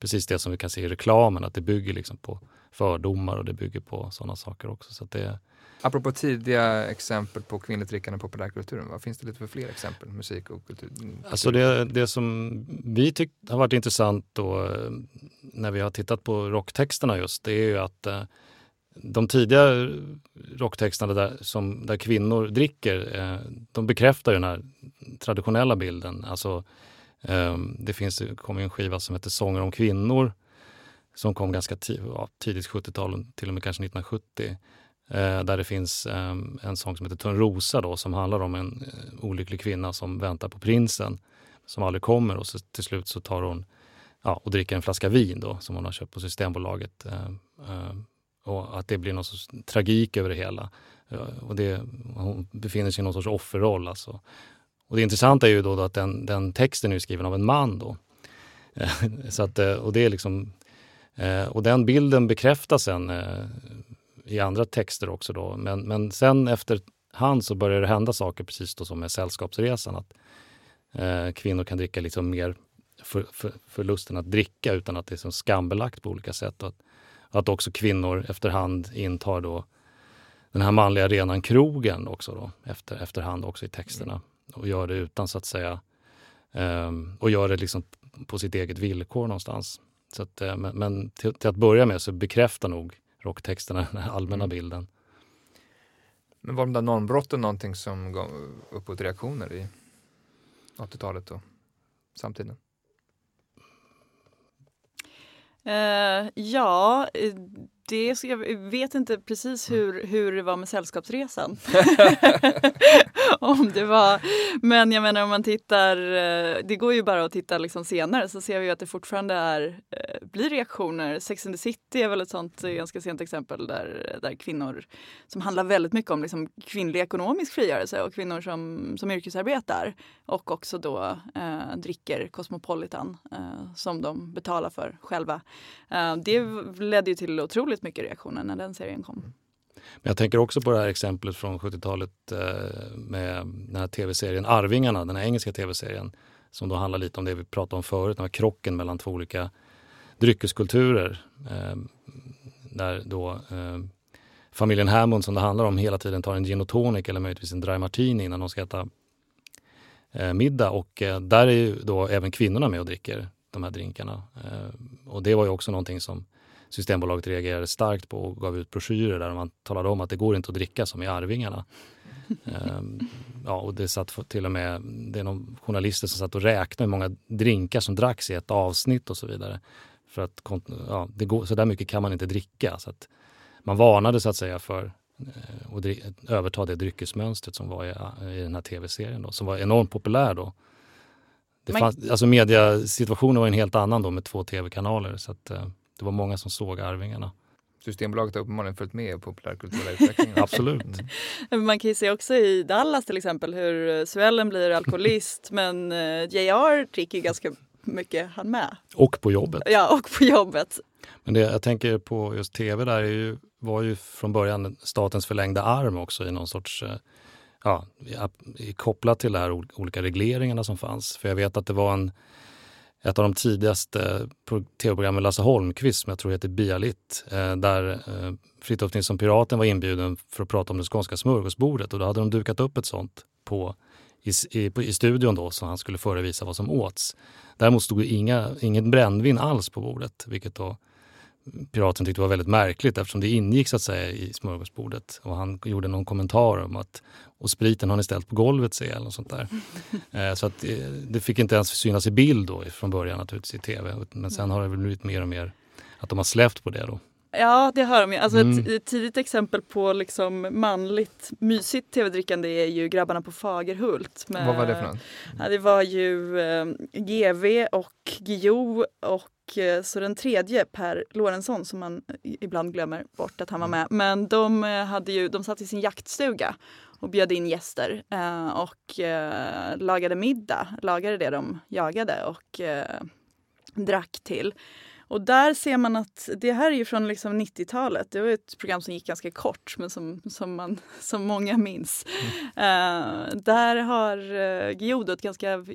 S2: precis det som vi kan se i reklamen, att det bygger liksom på fördomar och det bygger på sådana saker också. Så det,
S1: Apropå tidiga exempel på kvinnligt drickande i populärkulturen, vad finns det lite för fler exempel? Musik och kultur?
S2: Alltså det, det som vi tyckt har varit intressant då eh, när vi har tittat på rocktexterna just, det är ju att eh, de tidiga rocktexterna där, som, där kvinnor dricker, eh, de bekräftar den här traditionella bilden. Alltså, eh, det finns, det kom en skiva som heter Sånger om kvinnor som kom ganska ja, tidigt 70-tal, till och med kanske 1970. Eh, där det finns eh, en sång som heter Törnrosa då, som handlar om en eh, olycklig kvinna som väntar på prinsen som aldrig kommer och så, till slut så tar hon ja, och dricker en flaska vin då som hon har köpt på Systembolaget. Ehm, ehm, och att det blir någon sorts tragik över det hela. Och det, hon befinner sig i någon sorts offerroll. Alltså. Och det intressanta är ju då, att den, den texten är skriven av en man. Då. Så att, eh, och, det är liksom, eh, och den bilden bekräftas sen eh, i andra texter också. Då. Men, men sen efterhand så börjar det hända saker precis då som med Sällskapsresan. Att kvinnor kan dricka liksom mer för, för, för lusten att dricka utan att det är som skambelagt på olika sätt. Och att, att också kvinnor efterhand intar då den här manliga arenan krogen också då, efter, efterhand också i texterna. Och gör det utan så att säga, ehm, och gör det liksom på sitt eget villkor någonstans. Så att, eh, men men till, till att börja med så bekräftar nog rocktexterna den här allmänna
S1: Mm.
S2: bilden.
S1: Men var de där normbrotten någonting som gav upphov till reaktioner i 80-talet och samtiden?
S3: Uh, ja, eh, det, jag vet inte precis mm. hur, hur det var med Sällskapsresan. om det var, men jag menar om man tittar, eh, det går ju bara att titta liksom senare så ser vi att det fortfarande är, eh, blir reaktioner. Sex and the City är väl ett sånt ganska sent exempel där, där kvinnor, som handlar väldigt mycket om liksom kvinnlig ekonomisk frigörelse och kvinnor som, som yrkesarbetar och också då eh, dricker Cosmopolitan eh, som de betalar för själva. Eh, det ledde ju till otroligt mycket reaktioner när den serien kom. Mm.
S2: Men jag tänker också på det här exemplet från 70-talet eh, med den här tv-serien Arvingarna, den här engelska tv-serien som då handlar lite om det vi pratade om förut, den här krocken mellan två olika dryckeskulturer. Eh, där då eh, familjen Hammond som det handlar om hela tiden tar en gin och tonic eller möjligtvis en dry martini innan de ska äta middag och där är ju då även kvinnorna med och dricker de här drinkarna. och det var ju också någonting som Systembolaget reagerade starkt på och gav ut broschyrer där man talade om att det går inte att dricka som i Arvingarna. um, ja, och det satt till och med, det är någon journalister som satt och räknade hur många drinkar som dracks i ett avsnitt och så vidare. För att, ja, det går, så där mycket kan man inte dricka. Så att man varnade så att säga för eh, att överta det dryckesmönstret som var i, i den här tv-serien då, som var enormt populär då. Det fanns, alltså mediasituationen var en helt annan då med två tv-kanaler. Så att, eh, det var många som såg Arvingarna.
S1: Systembolaget har uppenbarligen följt med i populärkulturella utvecklingen.
S2: Absolut.
S3: Mm. Man kan ju se också i Dallas till exempel hur Suellen blir alkoholist men eh, JR dricker ganska mycket han med.
S2: Och på jobbet.
S3: Ja, och på jobbet.
S2: Men det jag tänker på just tv där är ju, var ju från början statens förlängda arm också i någon sorts eh, ja, kopplat till de här olika regleringarna som fanns. För jag vet att det var en ett av de tidigaste tv-programmen med Lasse Holmqvist som jag tror heter Bialit. Eh, där eh, Fritiof Nilsson Piraten var inbjuden för att prata om det skånska smörgåsbordet och då hade de dukat upp ett sånt på, i, i, i studion då så han skulle förevisa vad som åts. Däremot stod inga, inget brännvin alls på bordet vilket då piraten tyckte var väldigt märkligt eftersom det ingick så att säga i smörgåsbordet. Och han gjorde någon kommentar om att och spriten har ni ställt på golvet ser eller något sånt där. eh, så att det, eh, det, fick inte ens synas i bild då från början naturligtvis i tv. Men sen har det väl blivit mer och mer att de har släppt på det då.
S3: Ja, det har de ju. Alltså mm. ett, tidigt exempel på liksom manligt mysigt tv-drickande är ju Grabbarna på Fagerhult.
S1: Med, Vad var det för något?
S3: Ja, det var ju eh, GV och Guillou och eh, så den tredje, Per Lorentzon, som man ibland glömmer bort att han var mm. med. Men de, eh, hade ju, de satt i sin jaktstuga och bjöd in gäster eh, och eh, lagade middag, lagade det de jagade och drack till. Och där ser man att det här är ju från liksom 90-talet. Det var ett program som gick ganska kort men som, som, man, som många minns. Mm. Uh, där har uh, Giodo ett ganska uh,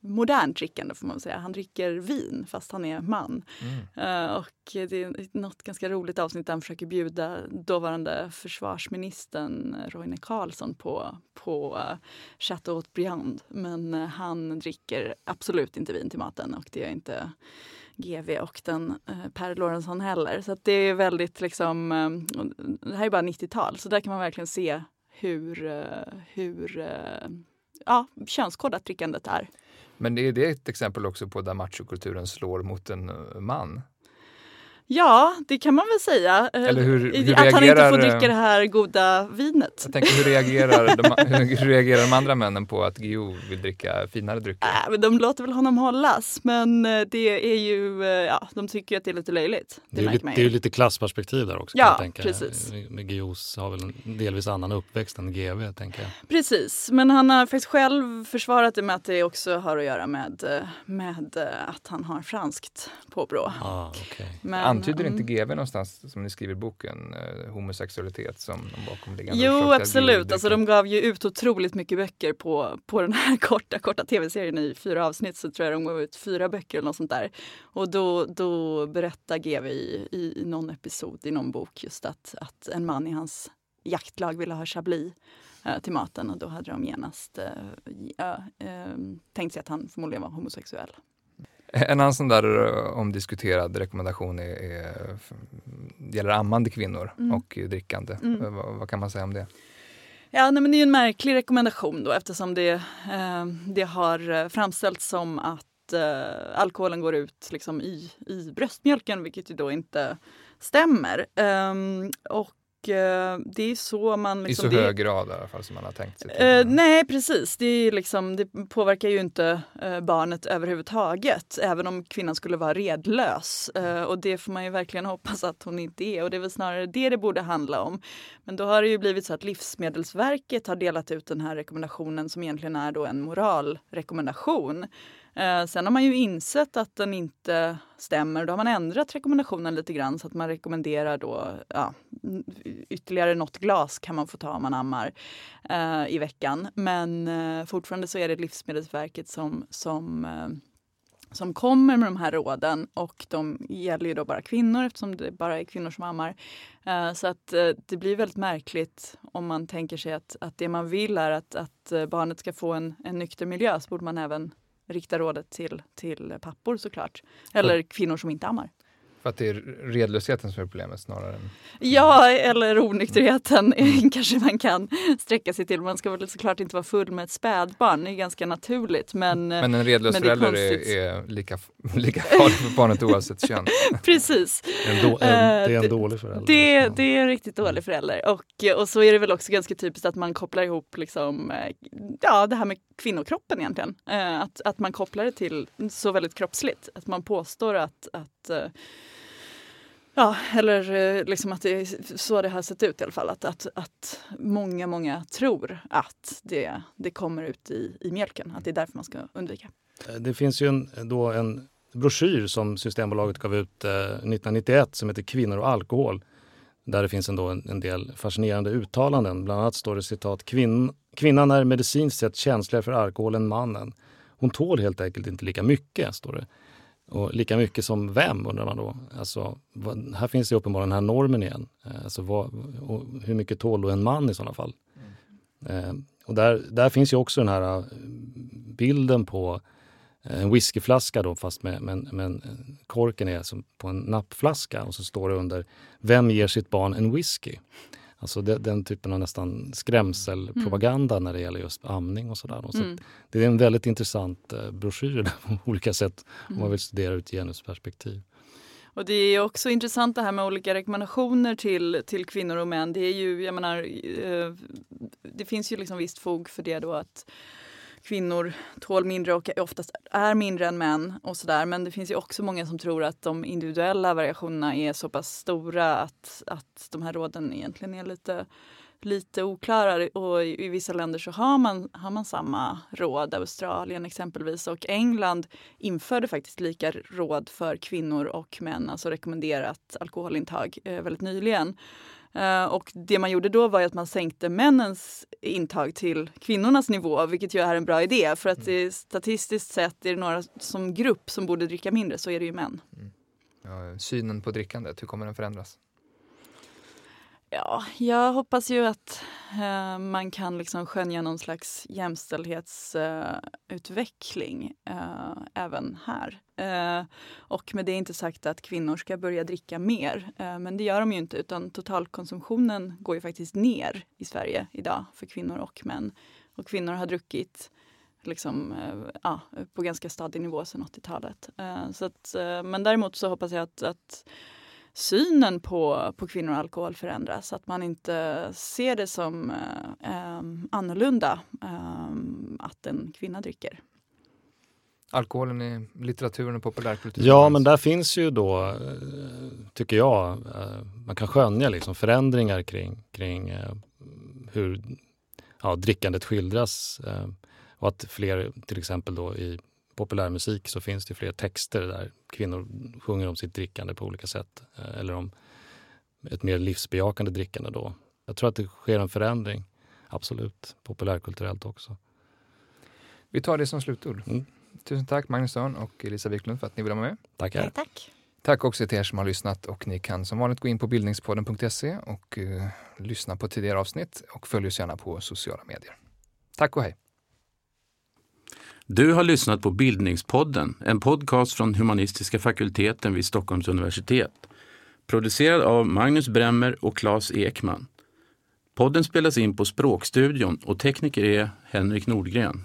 S3: modernt drickande får man säga. Han dricker vin fast han är man. Mm. Uh, och det är något ganska roligt avsnitt där han försöker bjuda dåvarande försvarsministern Roine Carlsson på, på uh, Chateau Briand. Men han dricker absolut inte vin till maten och det är inte GV och den eh, Per Lorentzon heller. Så det är väldigt liksom, eh, det här är bara 90-tal så där kan man verkligen se hur, eh, hur eh, ja, könskodat drickandet är.
S1: Men är det ett exempel också på där machokulturen slår mot en eh, man?
S3: Ja, det kan man väl säga.
S1: Eller hur, hur
S3: att reagerar, han inte får dricka det här goda vinet.
S1: Jag tänker, hur reagerar, de, hur reagerar de andra männen på att Guillou vill dricka finare drycker?
S3: Äh, men de låter väl honom hållas, men eh, det är ju, eh, ja, de tycker att det är lite löjligt.
S2: Det, det är, lite, det är lite klassperspektiv där också.
S3: Ja, precis.
S2: Med Guillous har väl en delvis annan uppväxt än GV, tänker jag.
S3: Precis, men han har faktiskt själv försvarat det med att det också har att göra med, eh, med att han har franskt påbrå.
S2: Ah, okay.
S1: men, Antyder inte GV någonstans, som ni skriver i boken, eh, homosexualitet som de bakomliggande
S3: Jo, absolut. Alltså, de gav ju ut otroligt mycket böcker på, på den här korta, korta tv-serien. I fyra avsnitt så tror jag de gav ut fyra böcker eller något sånt där. Och då, då berättar GV i, i, i någon episod i någon bok just att, att en man i hans jaktlag ville ha chablis eh, till maten och då hade de genast äh, äh, tänkt sig att han förmodligen var homosexuell.
S1: En annan sån där eh, omdiskuterad rekommendation är, är, gäller ammande kvinnor mm. och drickande. Mm. Vad, vad, kan man säga om det?
S3: Ja, nej, men det är en märklig rekommendation då eftersom det, eh, det har framställts som att eh, alkoholen går ut liksom i, i bröstmjölken vilket ju då inte stämmer. Um, och Eh, det är så man...
S1: Liksom,
S3: I så
S1: hög grad i alla fall som man har tänkt sig.
S3: Eh, nej precis, det, är liksom, det påverkar ju inte eh, barnet överhuvudtaget. Även om kvinnan skulle vara redlös. Eh, och det får man ju verkligen hoppas att hon inte är. Och det är väl snarare det det borde handla om. Men då har det ju blivit så att Livsmedelsverket har delat ut den här rekommendationen som egentligen är då en moralrekommendation. Eh, sen har man ju insett att den inte stämmer. Då har man ändrat rekommendationen lite grann så att man rekommenderar då ja, ytterligare något glas kan man få ta om man ammar eh, i veckan. Men eh, fortfarande så är det Livsmedelsverket som, som eh, som kommer med de här råden och de gäller ju då bara kvinnor eftersom det bara är kvinnor som ammar. Eh, så att eh, det blir väldigt märkligt om man tänker sig att, att det man vill är att, att eh, barnet ska få en, en nykter miljö så borde man även rikta rådet till, till pappor såklart. Eller kvinnor som inte ammar.
S1: För att det är redlösheten som är problemet snarare än...
S3: Ja, eller onykterheten mm. kanske man kan sträcka sig till. Man ska väl såklart inte vara full med ett spädbarn, det är ganska naturligt. Men,
S1: men en redlös men förälder är, är, lika, lika farlig för barnet oavsett kön.
S3: Precis.
S2: En då, en, det är en dålig förälder.
S3: Det, det är en riktigt dålig förälder. Och, och så är det väl också ganska typiskt att man kopplar ihop liksom, ja, det här med kvinnokroppen egentligen. Eh, att, att man kopplar det till så väldigt kroppsligt. Att man påstår att, att eh, Ja, eller eh, liksom att det är så det har sett ut i alla fall. Att, att, att många, många tror att det, det kommer ut i, i mjölken. Att det är därför man ska undvika.
S2: Eh, det finns ju en, då en broschyr som Systembolaget gav ut eh, 1991 som heter Kvinnor och alkohol. Där det finns ändå en, en del fascinerande uttalanden. Bland annat står det citat Kvin, Kvinnan är medicinskt sett känsligare för alkohol än mannen. Hon tål helt enkelt inte lika mycket, står det. Och lika mycket som vem undrar man då? Alltså, vad, här finns det uppenbarligen den här normen igen. Eh, alltså, vad, hur mycket tål då en man i sådana fall? Mm. Eh, och där, där finns ju också den här eh, bilden på eh, en whiskyflaska då fast med, med, med korken är som alltså på en nappflaska och så står det under Vem ger sitt barn en whisky? Alltså det, den typen av nästan skrämselpropaganda mm. när det gäller just amning och sådär. Så mm. Det är en väldigt intressant eh, broschyr på olika sätt om man mm. vill studera ur ett genusperspektiv.
S3: Och det är också intressant det här med olika rekommendationer till, till kvinnor och män. Det är ju, jag menar, eh, det finns ju liksom visst fog för det då att kvinnor tål mindre och oftast är mindre än män och sådär. Men det finns ju också många som tror att de individuella variationerna är så pass stora att, att de här råden egentligen är lite lite oklara och i, vissa länder så har man, har man samma råd, Australien exempelvis och England införde faktiskt lika råd för kvinnor och män, alltså rekommenderat alkoholintag eh, väldigt nyligen. Uh, och det man gjorde då var att man sänkte männens intag till kvinnornas nivå, vilket ju är en bra idé. För att mm. statistiskt sett är det några som grupp som borde dricka mindre, så är det ju män. Mm.
S1: Ja, synen på drickandet, hur kommer den förändras?
S3: Ja, jag hoppas ju att eh, man kan liksom skönja någon slags jämställdhetsutveckling eh, eh, även här. Eh, och med det inte sagt att kvinnor ska börja dricka mer, eh, men det gör de ju inte utan totalkonsumtionen går ju faktiskt ner i Sverige idag för kvinnor och män. Och kvinnor har druckit liksom, eh, ja, på ganska stadig nivå sedan 80-talet. Eh, så att, eh, men däremot så hoppas jag att, att synen på, på kvinnor och alkohol förändras. Att man inte ser det som eh, eh annorlunda eh, att en kvinna dricker.
S1: Alkoholen i litteraturen och populärkulturen?
S2: Ja, men där finns ju då, eh, tycker jag, eh, man kan skönja liksom förändringar kring, kring eh, hur ja, drickandet skildras. Och att fler, till exempel då i populärmusik så finns det fler texter där kvinnor sjunger om sitt drickande på olika sätt. Eller om ett mer livsbejakande drickande då. Jag tror att det sker en förändring, absolut, populärkulturellt också.
S1: Vi tar det som slutord. Mm. Tusen tack Magnus Örn och Elisa Wiklund för att ni ville vara med.
S2: Tackar.
S3: Tack.
S1: Tack också till er som har lyssnat och ni kan som vanligt gå in på bildningspodden.se och uh, lyssna på tidigare avsnitt och följ oss gärna på sociala medier. Tack och hej!
S4: Du har lyssnat på Bildningspodden, en podcast från humanistiska fakulteten vid Stockholms universitet. Producerad av Magnus Bremmer och Claes Ekman. Podden spelas in på Språkstudion och tekniker är Henrik Nordgren.